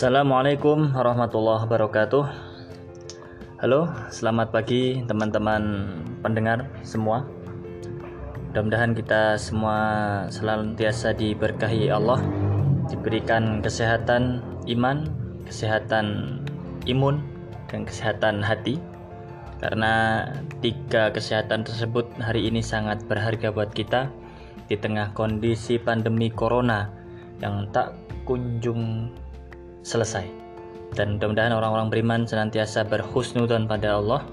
Assalamualaikum warahmatullahi wabarakatuh. Halo, selamat pagi teman-teman pendengar semua. Mudah-mudahan kita semua senantiasa diberkahi Allah, diberikan kesehatan iman, kesehatan imun, dan kesehatan hati. Karena tiga kesehatan tersebut hari ini sangat berharga buat kita di tengah kondisi pandemi corona yang tak kunjung selesai. Dan mudah-mudahan orang-orang beriman senantiasa berhusnudon pada Allah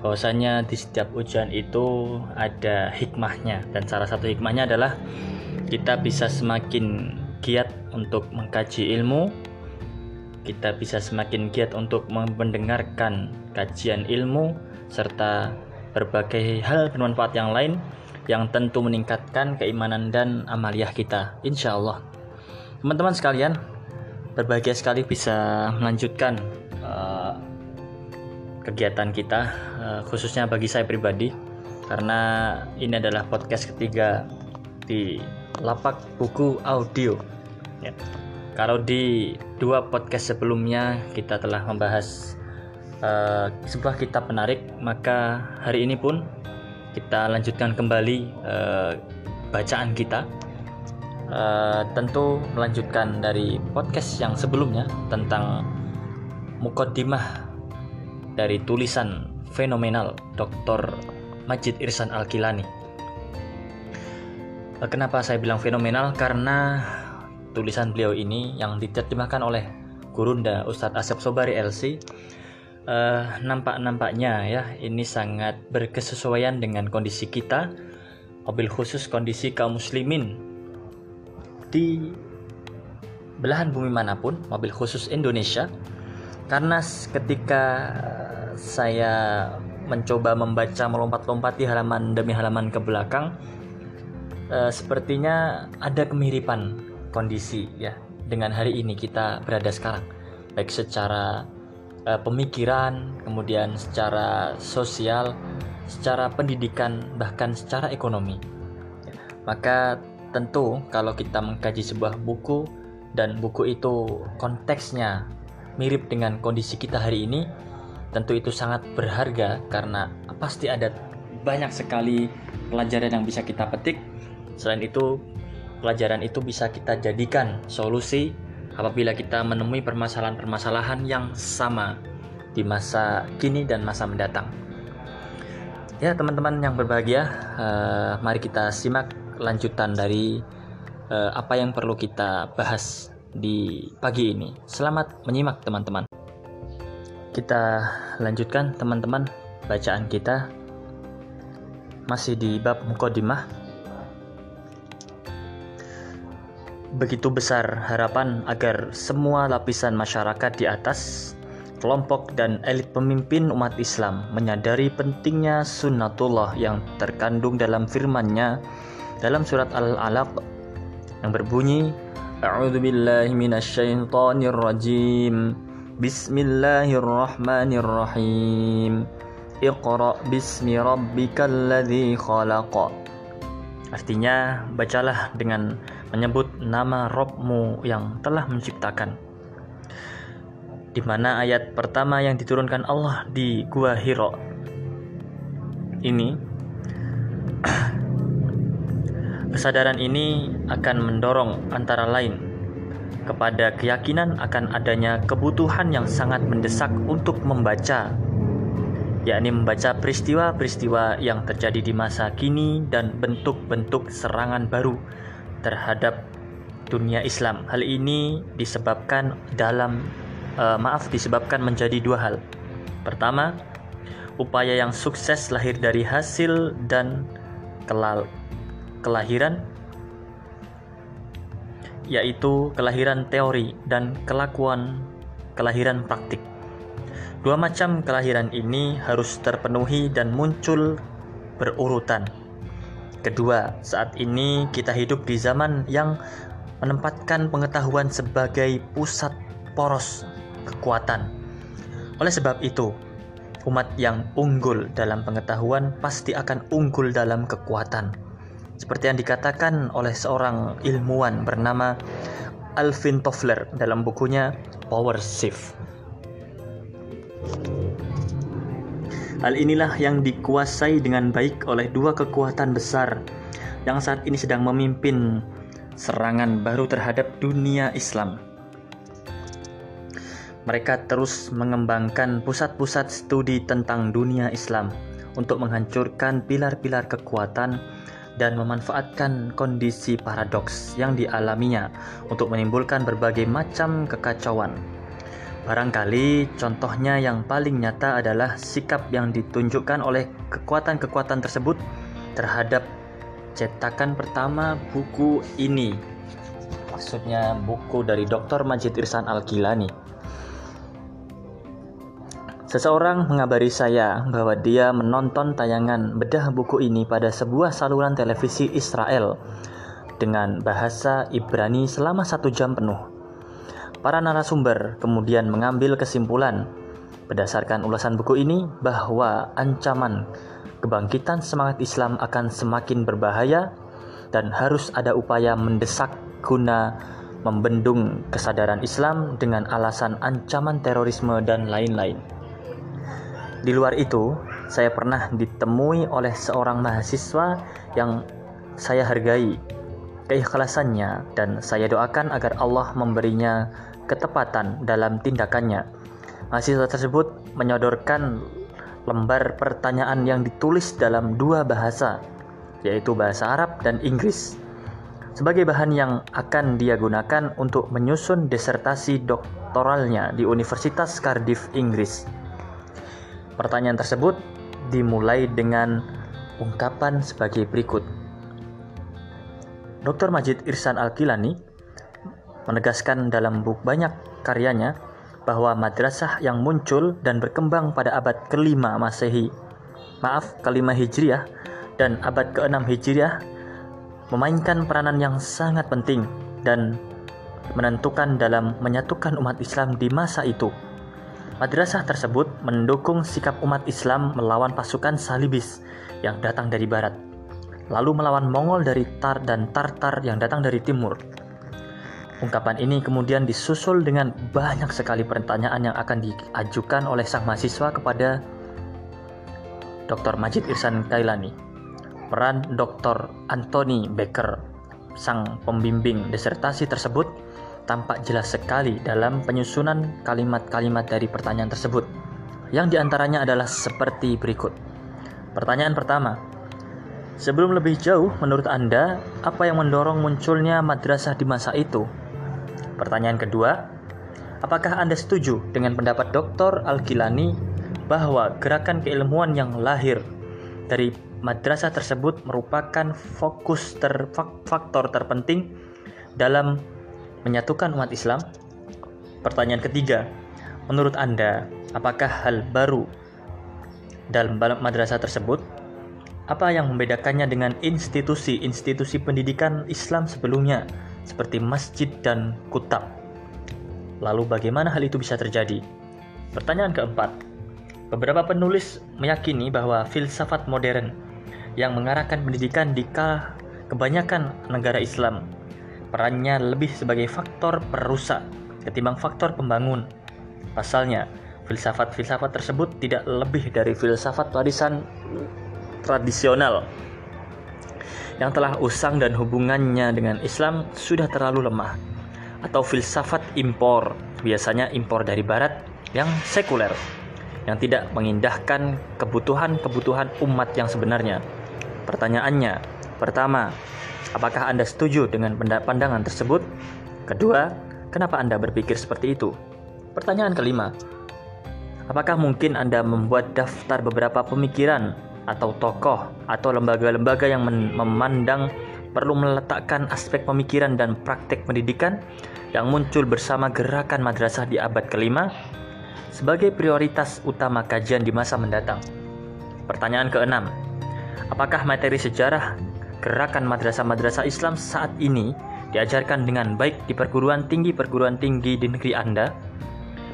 bahwasanya di setiap ujian itu ada hikmahnya. Dan salah satu hikmahnya adalah kita bisa semakin giat untuk mengkaji ilmu kita bisa semakin giat untuk mendengarkan kajian ilmu serta berbagai hal bermanfaat yang lain yang tentu meningkatkan keimanan dan amaliyah kita. Insya Allah. Teman-teman sekalian berbahagia sekali bisa melanjutkan uh, kegiatan kita uh, khususnya bagi saya pribadi karena ini adalah podcast ketiga di lapak buku audio ya. kalau di dua podcast sebelumnya kita telah membahas uh, sebuah kitab menarik maka hari ini pun kita lanjutkan kembali uh, bacaan kita uh, tentu melanjutkan dari podcast yang sebelumnya tentang mukodimah dari tulisan fenomenal Dr. Majid Irsan Al-Kilani. Uh, kenapa saya bilang fenomenal? Karena tulisan beliau ini yang diterjemahkan oleh Gurunda Ustadz Asep Sobari LC uh, nampak-nampaknya ya ini sangat berkesesuaian dengan kondisi kita mobil khusus kondisi kaum muslimin di belahan bumi mana pun, mobil khusus Indonesia. Karena ketika saya mencoba membaca melompat-lompat di halaman demi halaman ke belakang, eh, sepertinya ada kemiripan kondisi ya dengan hari ini kita berada sekarang, baik secara eh, pemikiran, kemudian secara sosial, secara pendidikan, bahkan secara ekonomi. Maka Tentu, kalau kita mengkaji sebuah buku dan buku itu konteksnya mirip dengan kondisi kita hari ini, tentu itu sangat berharga karena pasti ada banyak sekali pelajaran yang bisa kita petik. Selain itu, pelajaran itu bisa kita jadikan solusi apabila kita menemui permasalahan-permasalahan yang sama di masa kini dan masa mendatang. Ya, teman-teman yang berbahagia, uh, mari kita simak lanjutan dari uh, apa yang perlu kita bahas di pagi ini. Selamat menyimak teman-teman. Kita lanjutkan teman-teman bacaan kita masih di bab mukodimah. Begitu besar harapan agar semua lapisan masyarakat di atas kelompok dan elit pemimpin umat Islam menyadari pentingnya sunnatullah yang terkandung dalam firman-Nya dalam surat Al-Alaq yang berbunyi A'udzu billahi minasyaitonir rajim Bismillahirrahmanirrahim. Iqra bismi rabbikal ladzi khalaq. Artinya bacalah dengan menyebut nama Robmu yang telah menciptakan. Di mana ayat pertama yang diturunkan Allah di Gua Hiro ini Kesadaran ini akan mendorong antara lain kepada keyakinan akan adanya kebutuhan yang sangat mendesak untuk membaca, yakni membaca peristiwa-peristiwa yang terjadi di masa kini dan bentuk-bentuk serangan baru terhadap dunia Islam. Hal ini disebabkan dalam uh, maaf disebabkan menjadi dua hal. Pertama, upaya yang sukses lahir dari hasil dan kelal kelahiran yaitu kelahiran teori dan kelakuan kelahiran praktik. Dua macam kelahiran ini harus terpenuhi dan muncul berurutan. Kedua, saat ini kita hidup di zaman yang menempatkan pengetahuan sebagai pusat poros kekuatan. Oleh sebab itu, umat yang unggul dalam pengetahuan pasti akan unggul dalam kekuatan seperti yang dikatakan oleh seorang ilmuwan bernama Alvin Toffler dalam bukunya Power Shift. Hal inilah yang dikuasai dengan baik oleh dua kekuatan besar yang saat ini sedang memimpin serangan baru terhadap dunia Islam. Mereka terus mengembangkan pusat-pusat studi tentang dunia Islam untuk menghancurkan pilar-pilar kekuatan dan memanfaatkan kondisi paradoks yang dialaminya untuk menimbulkan berbagai macam kekacauan. Barangkali contohnya yang paling nyata adalah sikap yang ditunjukkan oleh kekuatan-kekuatan tersebut terhadap cetakan pertama buku ini. Maksudnya buku dari Dr. Majid Irsan Al-Gilani. Seseorang mengabari saya bahwa dia menonton tayangan bedah buku ini pada sebuah saluran televisi Israel dengan bahasa Ibrani selama satu jam penuh. Para narasumber kemudian mengambil kesimpulan berdasarkan ulasan buku ini bahwa ancaman kebangkitan semangat Islam akan semakin berbahaya dan harus ada upaya mendesak guna membendung kesadaran Islam dengan alasan ancaman terorisme dan lain-lain. Di luar itu, saya pernah ditemui oleh seorang mahasiswa yang saya hargai keikhlasannya dan saya doakan agar Allah memberinya ketepatan dalam tindakannya. Mahasiswa tersebut menyodorkan lembar pertanyaan yang ditulis dalam dua bahasa, yaitu bahasa Arab dan Inggris, sebagai bahan yang akan dia gunakan untuk menyusun disertasi doktoralnya di Universitas Cardiff, Inggris. Pertanyaan tersebut dimulai dengan ungkapan sebagai berikut. Dr. Majid Irsan Al-Kilani menegaskan dalam buku banyak karyanya bahwa madrasah yang muncul dan berkembang pada abad kelima Masehi, maaf kelima Hijriah dan abad keenam Hijriah memainkan peranan yang sangat penting dan menentukan dalam menyatukan umat Islam di masa itu. Madrasah tersebut mendukung sikap umat Islam melawan pasukan Salibis yang datang dari barat lalu melawan Mongol dari Tar dan Tartar yang datang dari timur. Ungkapan ini kemudian disusul dengan banyak sekali pertanyaan yang akan diajukan oleh sang mahasiswa kepada Dr. Majid Irsan Kailani. Peran Dr. Anthony Becker, sang pembimbing disertasi tersebut, tampak jelas sekali dalam penyusunan kalimat-kalimat dari pertanyaan tersebut, yang di antaranya adalah seperti berikut. Pertanyaan pertama, Sebelum lebih jauh, menurut Anda, apa yang mendorong munculnya madrasah di masa itu? Pertanyaan kedua, apakah Anda setuju dengan pendapat Dr. Al-Gilani bahwa gerakan keilmuan yang lahir dari madrasah tersebut merupakan fokus ter faktor terpenting dalam menyatukan umat Islam? Pertanyaan ketiga, menurut Anda, apakah hal baru dalam madrasah tersebut apa yang membedakannya dengan institusi-institusi pendidikan Islam sebelumnya, seperti masjid dan kutab? Lalu, bagaimana hal itu bisa terjadi? Pertanyaan keempat: beberapa penulis meyakini bahwa filsafat modern yang mengarahkan pendidikan di kebanyakan negara Islam perannya lebih sebagai faktor perusak ketimbang faktor pembangun. Pasalnya, filsafat-filsafat tersebut tidak lebih dari filsafat warisan tradisional yang telah usang dan hubungannya dengan Islam sudah terlalu lemah atau filsafat impor biasanya impor dari barat yang sekuler yang tidak mengindahkan kebutuhan-kebutuhan umat yang sebenarnya. Pertanyaannya, pertama, apakah Anda setuju dengan pandangan tersebut? Kedua, kenapa Anda berpikir seperti itu? Pertanyaan kelima, apakah mungkin Anda membuat daftar beberapa pemikiran atau tokoh atau lembaga-lembaga yang memandang perlu meletakkan aspek pemikiran dan praktek pendidikan yang muncul bersama gerakan madrasah di abad kelima sebagai prioritas utama kajian di masa mendatang. Pertanyaan keenam, apakah materi sejarah gerakan madrasah-madrasah Islam saat ini diajarkan dengan baik di perguruan tinggi-perguruan tinggi di negeri Anda?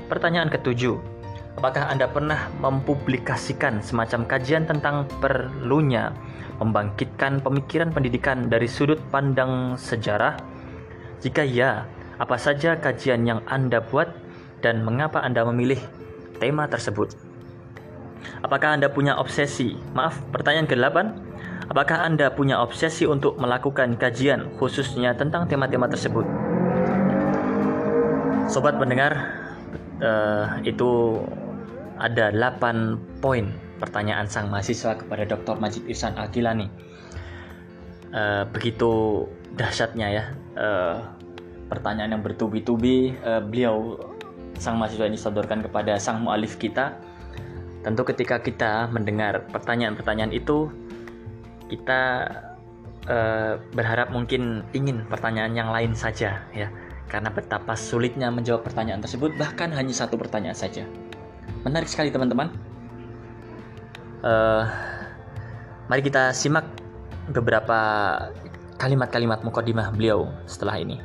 Pertanyaan ketujuh, Apakah Anda pernah mempublikasikan semacam kajian tentang perlunya membangkitkan pemikiran pendidikan dari sudut pandang sejarah? Jika ya, Apa saja kajian yang Anda buat dan mengapa Anda memilih tema tersebut? Apakah Anda punya obsesi? Maaf, pertanyaan ke-8. Apakah Anda punya obsesi untuk melakukan kajian khususnya tentang tema-tema tersebut? Sobat pendengar, uh, itu ada 8 poin pertanyaan sang mahasiswa kepada Dr. Majid Irsan Akilani. Uh, begitu dahsyatnya ya uh, pertanyaan yang bertubi-tubi uh, beliau sang mahasiswa ini sodorkan kepada sang mualif kita. Tentu ketika kita mendengar pertanyaan-pertanyaan itu kita uh, berharap mungkin ingin pertanyaan yang lain saja ya. Karena betapa sulitnya menjawab pertanyaan tersebut bahkan hanya satu pertanyaan saja. Menarik sekali teman-teman. Uh, mari kita simak beberapa kalimat-kalimat mukodimah beliau setelah ini.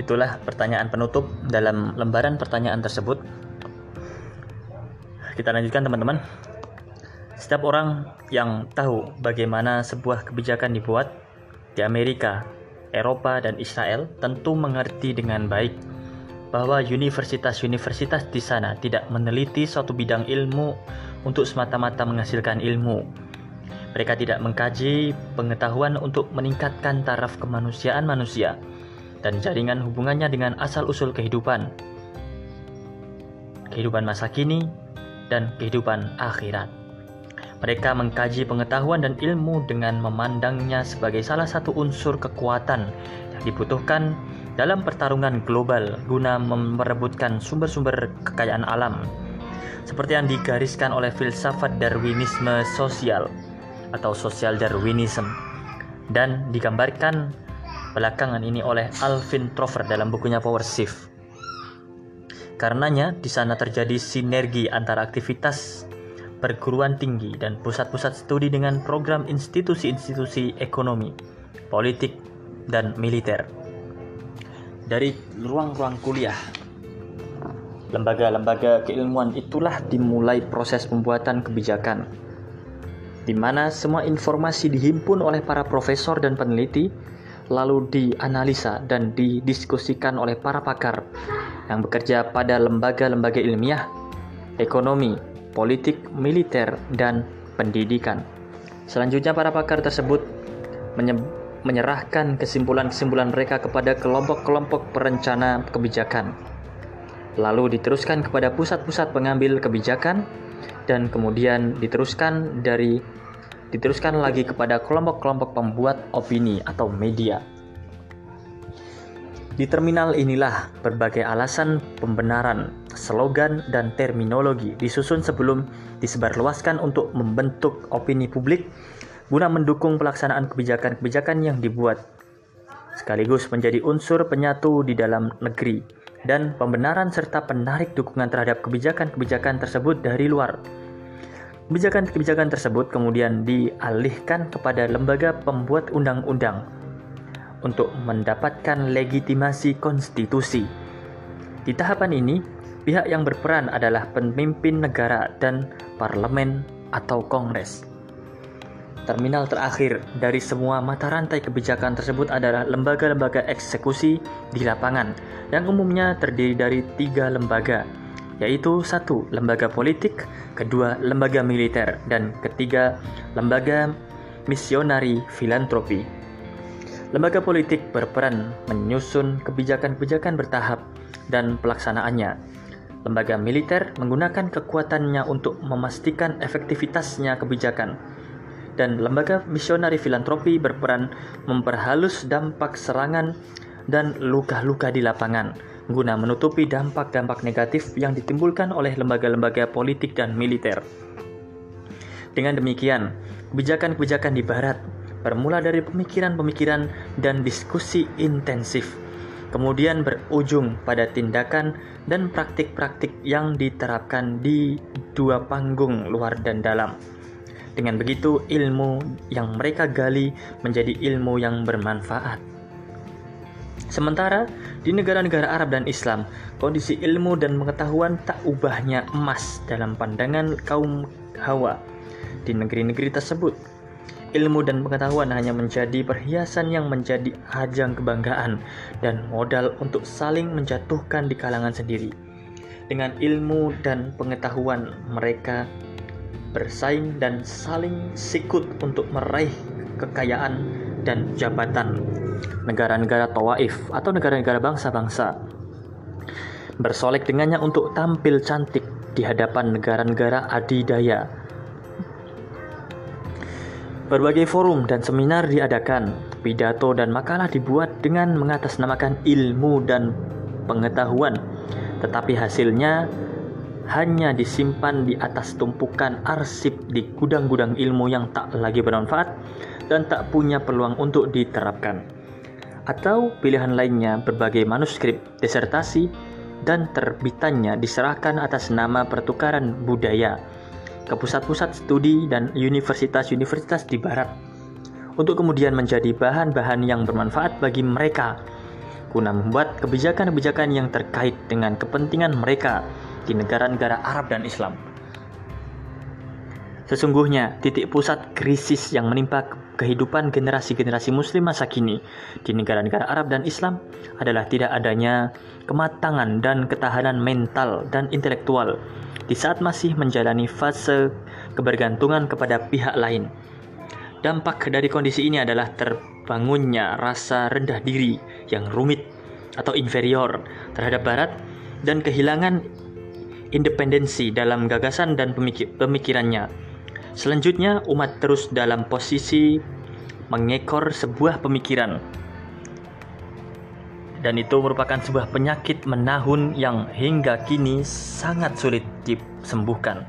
Itulah pertanyaan penutup dalam lembaran pertanyaan tersebut. Kita lanjutkan teman-teman setiap orang yang tahu bagaimana sebuah kebijakan dibuat di Amerika, Eropa, dan Israel tentu mengerti dengan baik bahwa universitas-universitas di sana tidak meneliti suatu bidang ilmu untuk semata-mata menghasilkan ilmu. Mereka tidak mengkaji pengetahuan untuk meningkatkan taraf kemanusiaan manusia dan jaringan hubungannya dengan asal-usul kehidupan, kehidupan masa kini, dan kehidupan akhirat. Mereka mengkaji pengetahuan dan ilmu dengan memandangnya sebagai salah satu unsur kekuatan yang dibutuhkan dalam pertarungan global guna merebutkan sumber-sumber kekayaan alam. Seperti yang digariskan oleh filsafat Darwinisme sosial atau social Darwinism dan digambarkan belakangan ini oleh Alvin Trover dalam bukunya Power Shift. Karenanya di sana terjadi sinergi antara aktivitas perguruan tinggi dan pusat-pusat studi dengan program institusi-institusi ekonomi, politik, dan militer. Dari ruang-ruang kuliah, lembaga-lembaga keilmuan itulah dimulai proses pembuatan kebijakan, di mana semua informasi dihimpun oleh para profesor dan peneliti, lalu dianalisa dan didiskusikan oleh para pakar yang bekerja pada lembaga-lembaga ilmiah, ekonomi, politik, militer, dan pendidikan. Selanjutnya para pakar tersebut menyerahkan kesimpulan-kesimpulan mereka kepada kelompok-kelompok perencana kebijakan. Lalu diteruskan kepada pusat-pusat pengambil kebijakan dan kemudian diteruskan dari diteruskan lagi kepada kelompok-kelompok pembuat opini atau media. Di terminal inilah berbagai alasan pembenaran, slogan, dan terminologi disusun sebelum disebarluaskan untuk membentuk opini publik guna mendukung pelaksanaan kebijakan-kebijakan yang dibuat, sekaligus menjadi unsur penyatu di dalam negeri dan pembenaran serta penarik dukungan terhadap kebijakan-kebijakan tersebut dari luar. Kebijakan-kebijakan tersebut kemudian dialihkan kepada lembaga pembuat undang-undang untuk mendapatkan legitimasi konstitusi. Di tahapan ini, pihak yang berperan adalah pemimpin negara dan parlemen atau kongres. Terminal terakhir dari semua mata rantai kebijakan tersebut adalah lembaga-lembaga eksekusi di lapangan yang umumnya terdiri dari tiga lembaga, yaitu satu lembaga politik, kedua lembaga militer, dan ketiga lembaga misionari filantropi. Lembaga politik berperan menyusun kebijakan-kebijakan bertahap dan pelaksanaannya. Lembaga militer menggunakan kekuatannya untuk memastikan efektivitasnya kebijakan. Dan lembaga misionari filantropi berperan memperhalus dampak serangan dan luka-luka di lapangan guna menutupi dampak-dampak negatif yang ditimbulkan oleh lembaga-lembaga politik dan militer. Dengan demikian, kebijakan-kebijakan di barat bermula dari pemikiran-pemikiran dan diskusi intensif, kemudian berujung pada tindakan dan praktik-praktik yang diterapkan di dua panggung luar dan dalam. Dengan begitu, ilmu yang mereka gali menjadi ilmu yang bermanfaat. Sementara di negara-negara Arab dan Islam, kondisi ilmu dan pengetahuan tak ubahnya emas dalam pandangan kaum Hawa di negeri-negeri tersebut ilmu dan pengetahuan hanya menjadi perhiasan yang menjadi ajang kebanggaan dan modal untuk saling menjatuhkan di kalangan sendiri. Dengan ilmu dan pengetahuan mereka bersaing dan saling sikut untuk meraih kekayaan dan jabatan negara-negara tawaif atau negara-negara bangsa-bangsa bersolek dengannya untuk tampil cantik di hadapan negara-negara adidaya Berbagai forum dan seminar diadakan, pidato dan makalah dibuat dengan mengatasnamakan ilmu dan pengetahuan, tetapi hasilnya hanya disimpan di atas tumpukan arsip di gudang-gudang ilmu yang tak lagi bermanfaat dan tak punya peluang untuk diterapkan. Atau pilihan lainnya berbagai manuskrip, disertasi, dan terbitannya diserahkan atas nama pertukaran budaya ke pusat-pusat studi dan universitas-universitas di barat untuk kemudian menjadi bahan-bahan yang bermanfaat bagi mereka guna membuat kebijakan-kebijakan yang terkait dengan kepentingan mereka di negara-negara Arab dan Islam. Sesungguhnya, titik pusat krisis yang menimpa kehidupan generasi-generasi muslim masa kini di negara-negara Arab dan Islam adalah tidak adanya kematangan dan ketahanan mental dan intelektual di saat masih menjalani fase kebergantungan kepada pihak lain. Dampak dari kondisi ini adalah terbangunnya rasa rendah diri yang rumit atau inferior terhadap Barat dan kehilangan independensi dalam gagasan dan pemikir pemikirannya. Selanjutnya, umat terus dalam posisi mengekor sebuah pemikiran dan itu merupakan sebuah penyakit menahun yang hingga kini sangat sulit disembuhkan.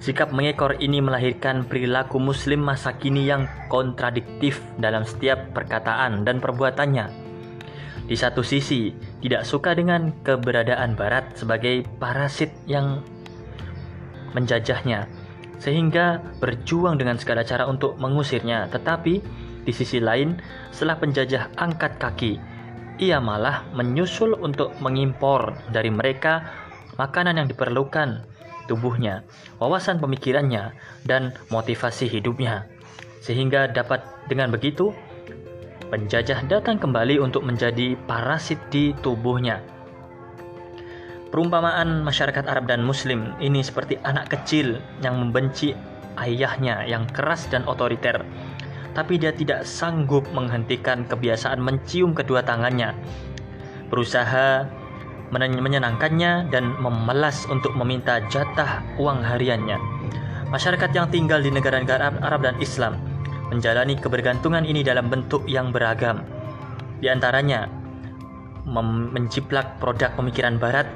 Sikap mengekor ini melahirkan perilaku muslim masa kini yang kontradiktif dalam setiap perkataan dan perbuatannya. Di satu sisi, tidak suka dengan keberadaan barat sebagai parasit yang menjajahnya, sehingga berjuang dengan segala cara untuk mengusirnya. Tetapi di sisi lain, setelah penjajah angkat kaki, ia malah menyusul untuk mengimpor dari mereka makanan yang diperlukan tubuhnya, wawasan pemikirannya, dan motivasi hidupnya. Sehingga dapat dengan begitu, penjajah datang kembali untuk menjadi parasit di tubuhnya. Perumpamaan masyarakat Arab dan Muslim ini seperti anak kecil yang membenci ayahnya yang keras dan otoriter tapi dia tidak sanggup menghentikan kebiasaan mencium kedua tangannya. Berusaha menyenangkannya dan memelas untuk meminta jatah uang hariannya. Masyarakat yang tinggal di negara-negara Arab dan Islam menjalani kebergantungan ini dalam bentuk yang beragam. Di antaranya, menjiplak produk pemikiran barat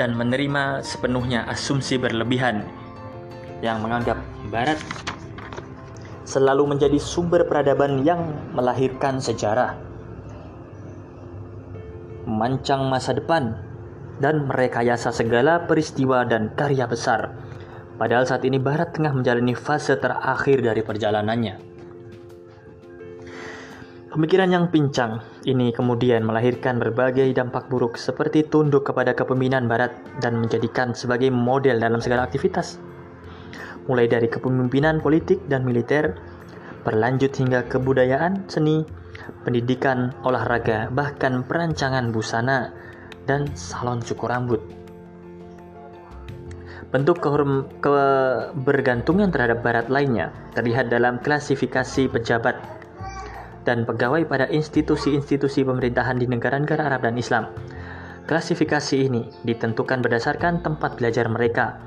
dan menerima sepenuhnya asumsi berlebihan yang menganggap barat selalu menjadi sumber peradaban yang melahirkan sejarah, memancang masa depan, dan merekayasa segala peristiwa dan karya besar. Padahal saat ini Barat tengah menjalani fase terakhir dari perjalanannya. Pemikiran yang pincang ini kemudian melahirkan berbagai dampak buruk seperti tunduk kepada kepemimpinan Barat dan menjadikan sebagai model dalam segala aktivitas mulai dari kepemimpinan politik dan militer, berlanjut hingga kebudayaan, seni, pendidikan, olahraga, bahkan perancangan busana dan salon cukur rambut. Bentuk kebergantungan terhadap barat lainnya terlihat dalam klasifikasi pejabat dan pegawai pada institusi-institusi pemerintahan di negara-negara Arab dan Islam. Klasifikasi ini ditentukan berdasarkan tempat belajar mereka,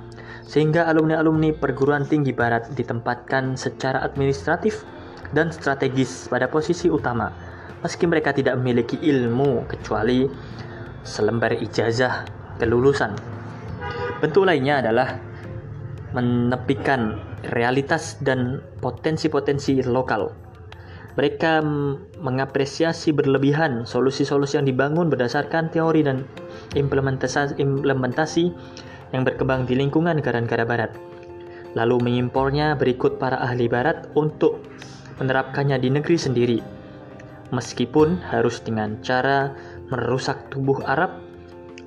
sehingga alumni-alumni perguruan tinggi barat ditempatkan secara administratif dan strategis pada posisi utama meski mereka tidak memiliki ilmu kecuali selembar ijazah kelulusan. Bentuk lainnya adalah menepikan realitas dan potensi-potensi lokal. Mereka mengapresiasi berlebihan solusi-solusi yang dibangun berdasarkan teori dan implementasi, yang berkembang di lingkungan negara-negara barat, lalu mengimpornya berikut para ahli barat untuk menerapkannya di negeri sendiri, meskipun harus dengan cara merusak tubuh Arab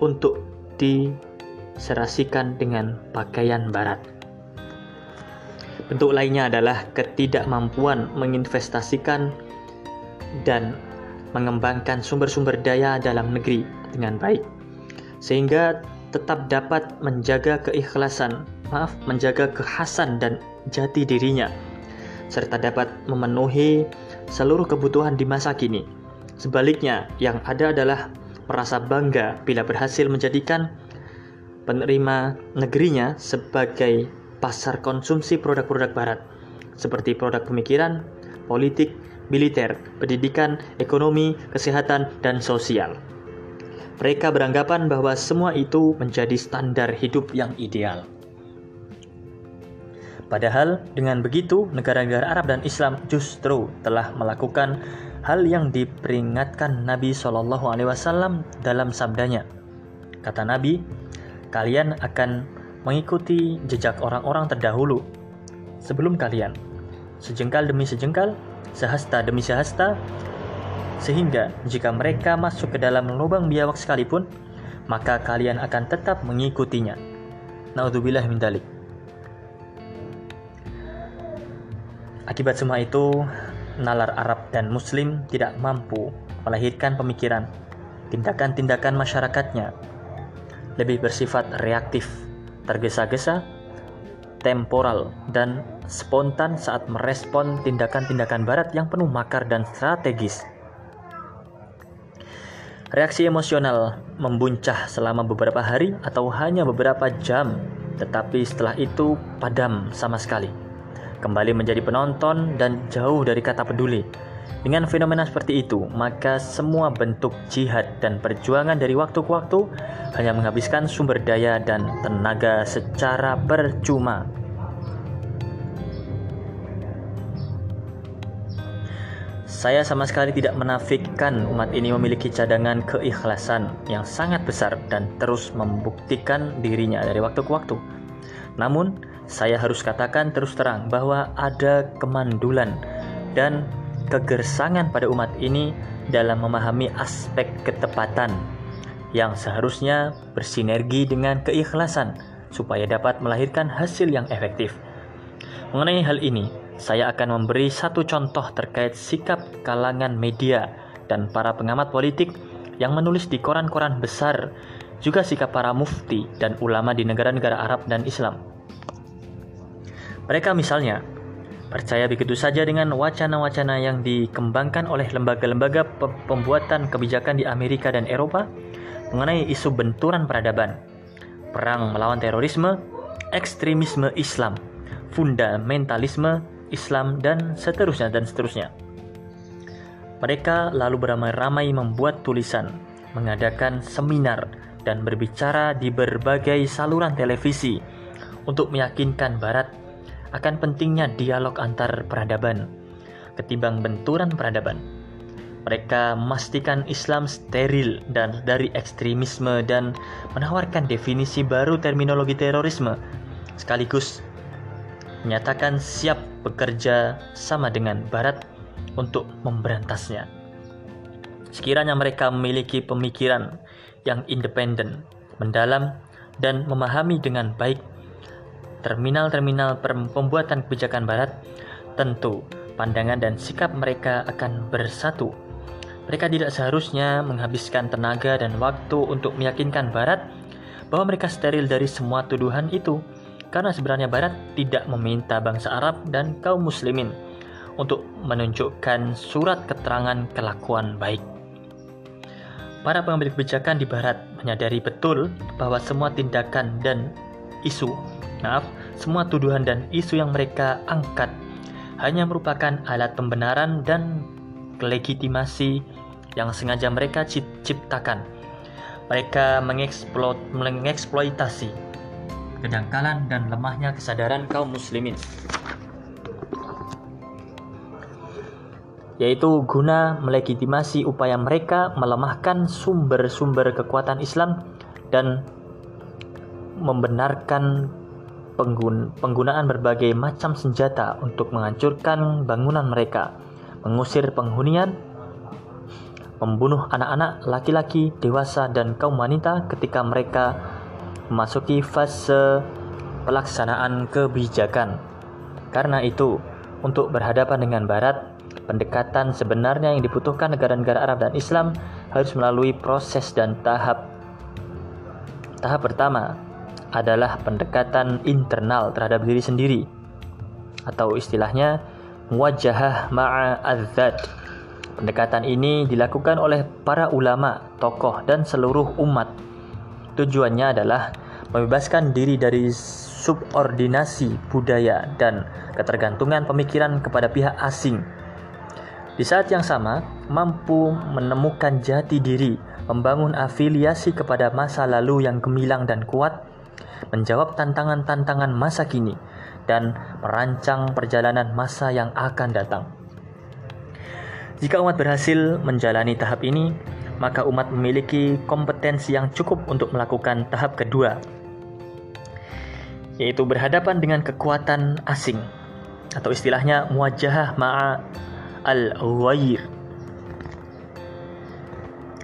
untuk diserasikan dengan pakaian barat. Bentuk lainnya adalah ketidakmampuan menginvestasikan dan mengembangkan sumber-sumber daya dalam negeri dengan baik, sehingga tetap dapat menjaga keikhlasan, maaf, menjaga kekhasan dan jati dirinya, serta dapat memenuhi seluruh kebutuhan di masa kini. Sebaliknya, yang ada adalah merasa bangga bila berhasil menjadikan penerima negerinya sebagai pasar konsumsi produk-produk barat seperti produk pemikiran, politik, militer, pendidikan, ekonomi, kesehatan, dan sosial. Mereka beranggapan bahwa semua itu menjadi standar hidup yang ideal. Padahal dengan begitu negara-negara Arab dan Islam justru telah melakukan hal yang diperingatkan Nabi Shallallahu Alaihi Wasallam dalam sabdanya. Kata Nabi, kalian akan mengikuti jejak orang-orang terdahulu sebelum kalian, sejengkal demi sejengkal, sehasta demi sehasta, sehingga jika mereka masuk ke dalam lubang biawak sekalipun, maka kalian akan tetap mengikutinya. Naudzubillah min dalik. Akibat semua itu, nalar Arab dan Muslim tidak mampu melahirkan pemikiran, tindakan-tindakan masyarakatnya lebih bersifat reaktif, tergesa-gesa, temporal, dan spontan saat merespon tindakan-tindakan Barat yang penuh makar dan strategis. Reaksi emosional membuncah selama beberapa hari atau hanya beberapa jam, tetapi setelah itu padam sama sekali. Kembali menjadi penonton dan jauh dari kata peduli dengan fenomena seperti itu, maka semua bentuk jihad dan perjuangan dari waktu ke waktu hanya menghabiskan sumber daya dan tenaga secara percuma. Saya sama sekali tidak menafikan umat ini memiliki cadangan keikhlasan yang sangat besar dan terus membuktikan dirinya dari waktu ke waktu. Namun, saya harus katakan terus terang bahwa ada kemandulan dan kegersangan pada umat ini dalam memahami aspek ketepatan yang seharusnya bersinergi dengan keikhlasan supaya dapat melahirkan hasil yang efektif. Mengenai hal ini, saya akan memberi satu contoh terkait sikap kalangan media dan para pengamat politik yang menulis di koran-koran besar, juga sikap para mufti dan ulama di negara-negara Arab dan Islam. Mereka misalnya Percaya begitu saja dengan wacana-wacana yang dikembangkan oleh lembaga-lembaga pembuatan kebijakan di Amerika dan Eropa mengenai isu benturan peradaban, perang melawan terorisme, ekstremisme Islam, fundamentalisme Islam, dan seterusnya dan seterusnya. Mereka lalu beramai-ramai membuat tulisan, mengadakan seminar, dan berbicara di berbagai saluran televisi untuk meyakinkan Barat akan pentingnya dialog antar peradaban ketimbang benturan peradaban. Mereka memastikan Islam steril dan dari ekstremisme dan menawarkan definisi baru terminologi terorisme sekaligus menyatakan siap bekerja sama dengan Barat untuk memberantasnya. Sekiranya mereka memiliki pemikiran yang independen, mendalam, dan memahami dengan baik terminal-terminal pembuatan kebijakan Barat, tentu pandangan dan sikap mereka akan bersatu. Mereka tidak seharusnya menghabiskan tenaga dan waktu untuk meyakinkan Barat bahwa mereka steril dari semua tuduhan itu, karena sebenarnya Barat tidak meminta bangsa Arab dan kaum Muslimin untuk menunjukkan surat keterangan kelakuan baik. Para pengambil kebijakan di Barat menyadari betul bahwa semua tindakan dan isu Maaf, semua tuduhan dan isu yang mereka angkat hanya merupakan alat pembenaran dan legitimasi yang sengaja mereka ciptakan. Mereka mengeksploitasi kedangkalan dan lemahnya kesadaran kaum muslimin. yaitu guna melegitimasi upaya mereka melemahkan sumber-sumber kekuatan Islam dan membenarkan penggun penggunaan berbagai macam senjata untuk menghancurkan bangunan mereka, mengusir penghunian, membunuh anak-anak, laki-laki, dewasa, dan kaum wanita ketika mereka memasuki fase pelaksanaan kebijakan. Karena itu, untuk berhadapan dengan Barat, pendekatan sebenarnya yang dibutuhkan negara-negara Arab dan Islam harus melalui proses dan tahap. Tahap pertama adalah pendekatan internal terhadap diri sendiri atau istilahnya muwajahah ma'a. Pendekatan ini dilakukan oleh para ulama, tokoh, dan seluruh umat. Tujuannya adalah membebaskan diri dari subordinasi budaya dan ketergantungan pemikiran kepada pihak asing. Di saat yang sama, mampu menemukan jati diri, membangun afiliasi kepada masa lalu yang gemilang dan kuat, menjawab tantangan-tantangan masa kini, dan merancang perjalanan masa yang akan datang. Jika umat berhasil menjalani tahap ini, maka umat memiliki kompetensi yang cukup untuk melakukan tahap kedua, yaitu berhadapan dengan kekuatan asing atau istilahnya muwajahah ma'a al-ghair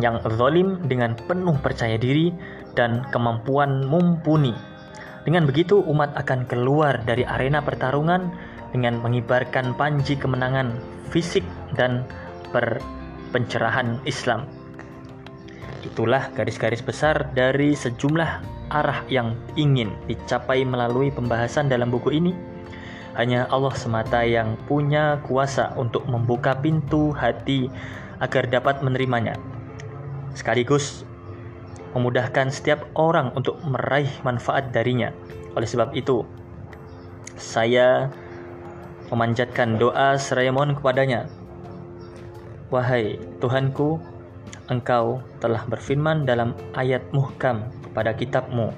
yang zalim dengan penuh percaya diri dan kemampuan mumpuni dengan begitu, umat akan keluar dari arena pertarungan dengan mengibarkan panji kemenangan fisik dan pencerahan Islam. Itulah garis-garis besar dari sejumlah arah yang ingin dicapai melalui pembahasan dalam buku ini. Hanya Allah semata yang punya kuasa untuk membuka pintu hati agar dapat menerimanya. Sekaligus memudahkan setiap orang untuk meraih manfaat darinya. Oleh sebab itu, saya memanjatkan doa seraya mohon kepadanya. Wahai Tuhanku, Engkau telah berfirman dalam ayat muhkam pada kitabmu.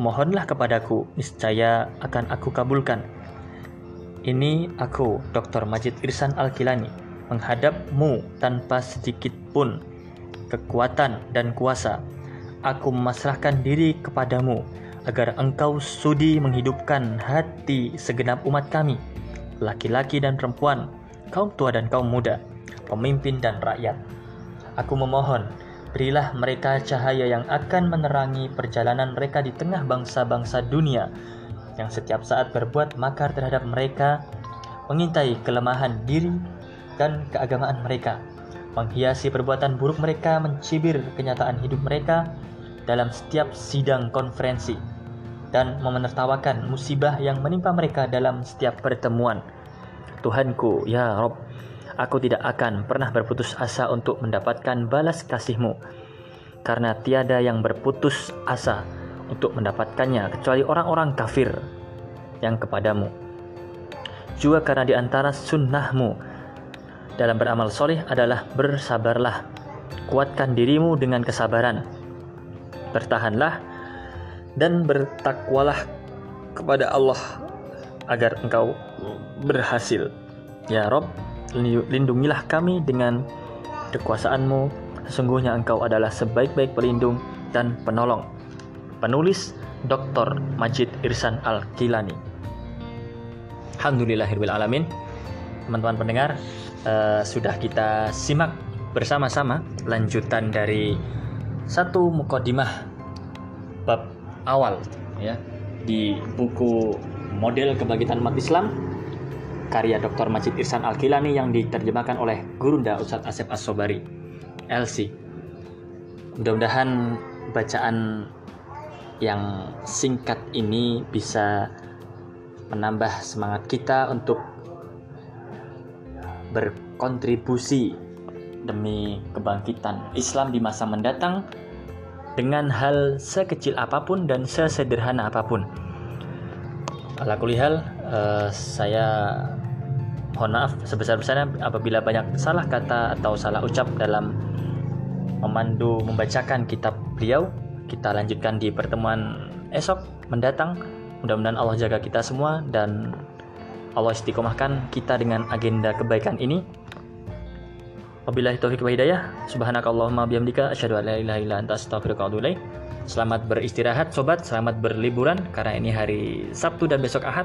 Mohonlah kepadaku, niscaya akan aku kabulkan. Ini aku, Dr. Majid Irsan Al-Kilani, menghadapmu tanpa sedikit pun kekuatan dan kuasa. Aku memasrahkan diri kepadamu agar engkau sudi menghidupkan hati segenap umat kami, laki-laki dan perempuan, kaum tua dan kaum muda, pemimpin dan rakyat. Aku memohon, berilah mereka cahaya yang akan menerangi perjalanan mereka di tengah bangsa-bangsa dunia yang setiap saat berbuat makar terhadap mereka, mengintai kelemahan diri dan keagamaan mereka menghiasi perbuatan buruk mereka, mencibir kenyataan hidup mereka dalam setiap sidang konferensi, dan memenertawakan musibah yang menimpa mereka dalam setiap pertemuan. Tuhanku, ya Rob, aku tidak akan pernah berputus asa untuk mendapatkan balas kasihmu, karena tiada yang berputus asa untuk mendapatkannya kecuali orang-orang kafir yang kepadamu. Juga karena di antara sunnahmu dalam beramal soleh adalah bersabarlah. Kuatkan dirimu dengan kesabaran. Bertahanlah dan bertakwalah kepada Allah agar engkau berhasil. Ya Rob, lindungilah kami dengan kekuasaanmu. Sesungguhnya engkau adalah sebaik-baik pelindung dan penolong. Penulis Dr. Majid Irsan Al-Kilani. Alhamdulillahirrahmanirrahim. Teman-teman pendengar, uh, sudah kita simak bersama-sama lanjutan dari satu mukodimah bab awal ya di buku model kebangkitan umat Islam karya Dr. Majid Irsan Al-Kilani yang diterjemahkan oleh Gurunda Ustadz Asep As-Sobari LC mudah-mudahan bacaan yang singkat ini bisa menambah semangat kita untuk berkontribusi demi kebangkitan Islam di masa mendatang dengan hal sekecil apa pun dan sesederhana apa pun. Ala uh, saya mohon maaf sebesar-besarnya apabila banyak salah kata atau salah ucap dalam memandu membacakan kitab beliau. Kita lanjutkan di pertemuan esok mendatang. Mudah-mudahan Allah jaga kita semua dan Allah istiqomahkan kita dengan agenda kebaikan ini. Wabillahi taufiq wa hidayah. Subhanakallahumma bihamdika asyhadu an la ilaha illa Selamat beristirahat sobat, selamat berliburan karena ini hari Sabtu dan besok Ahad.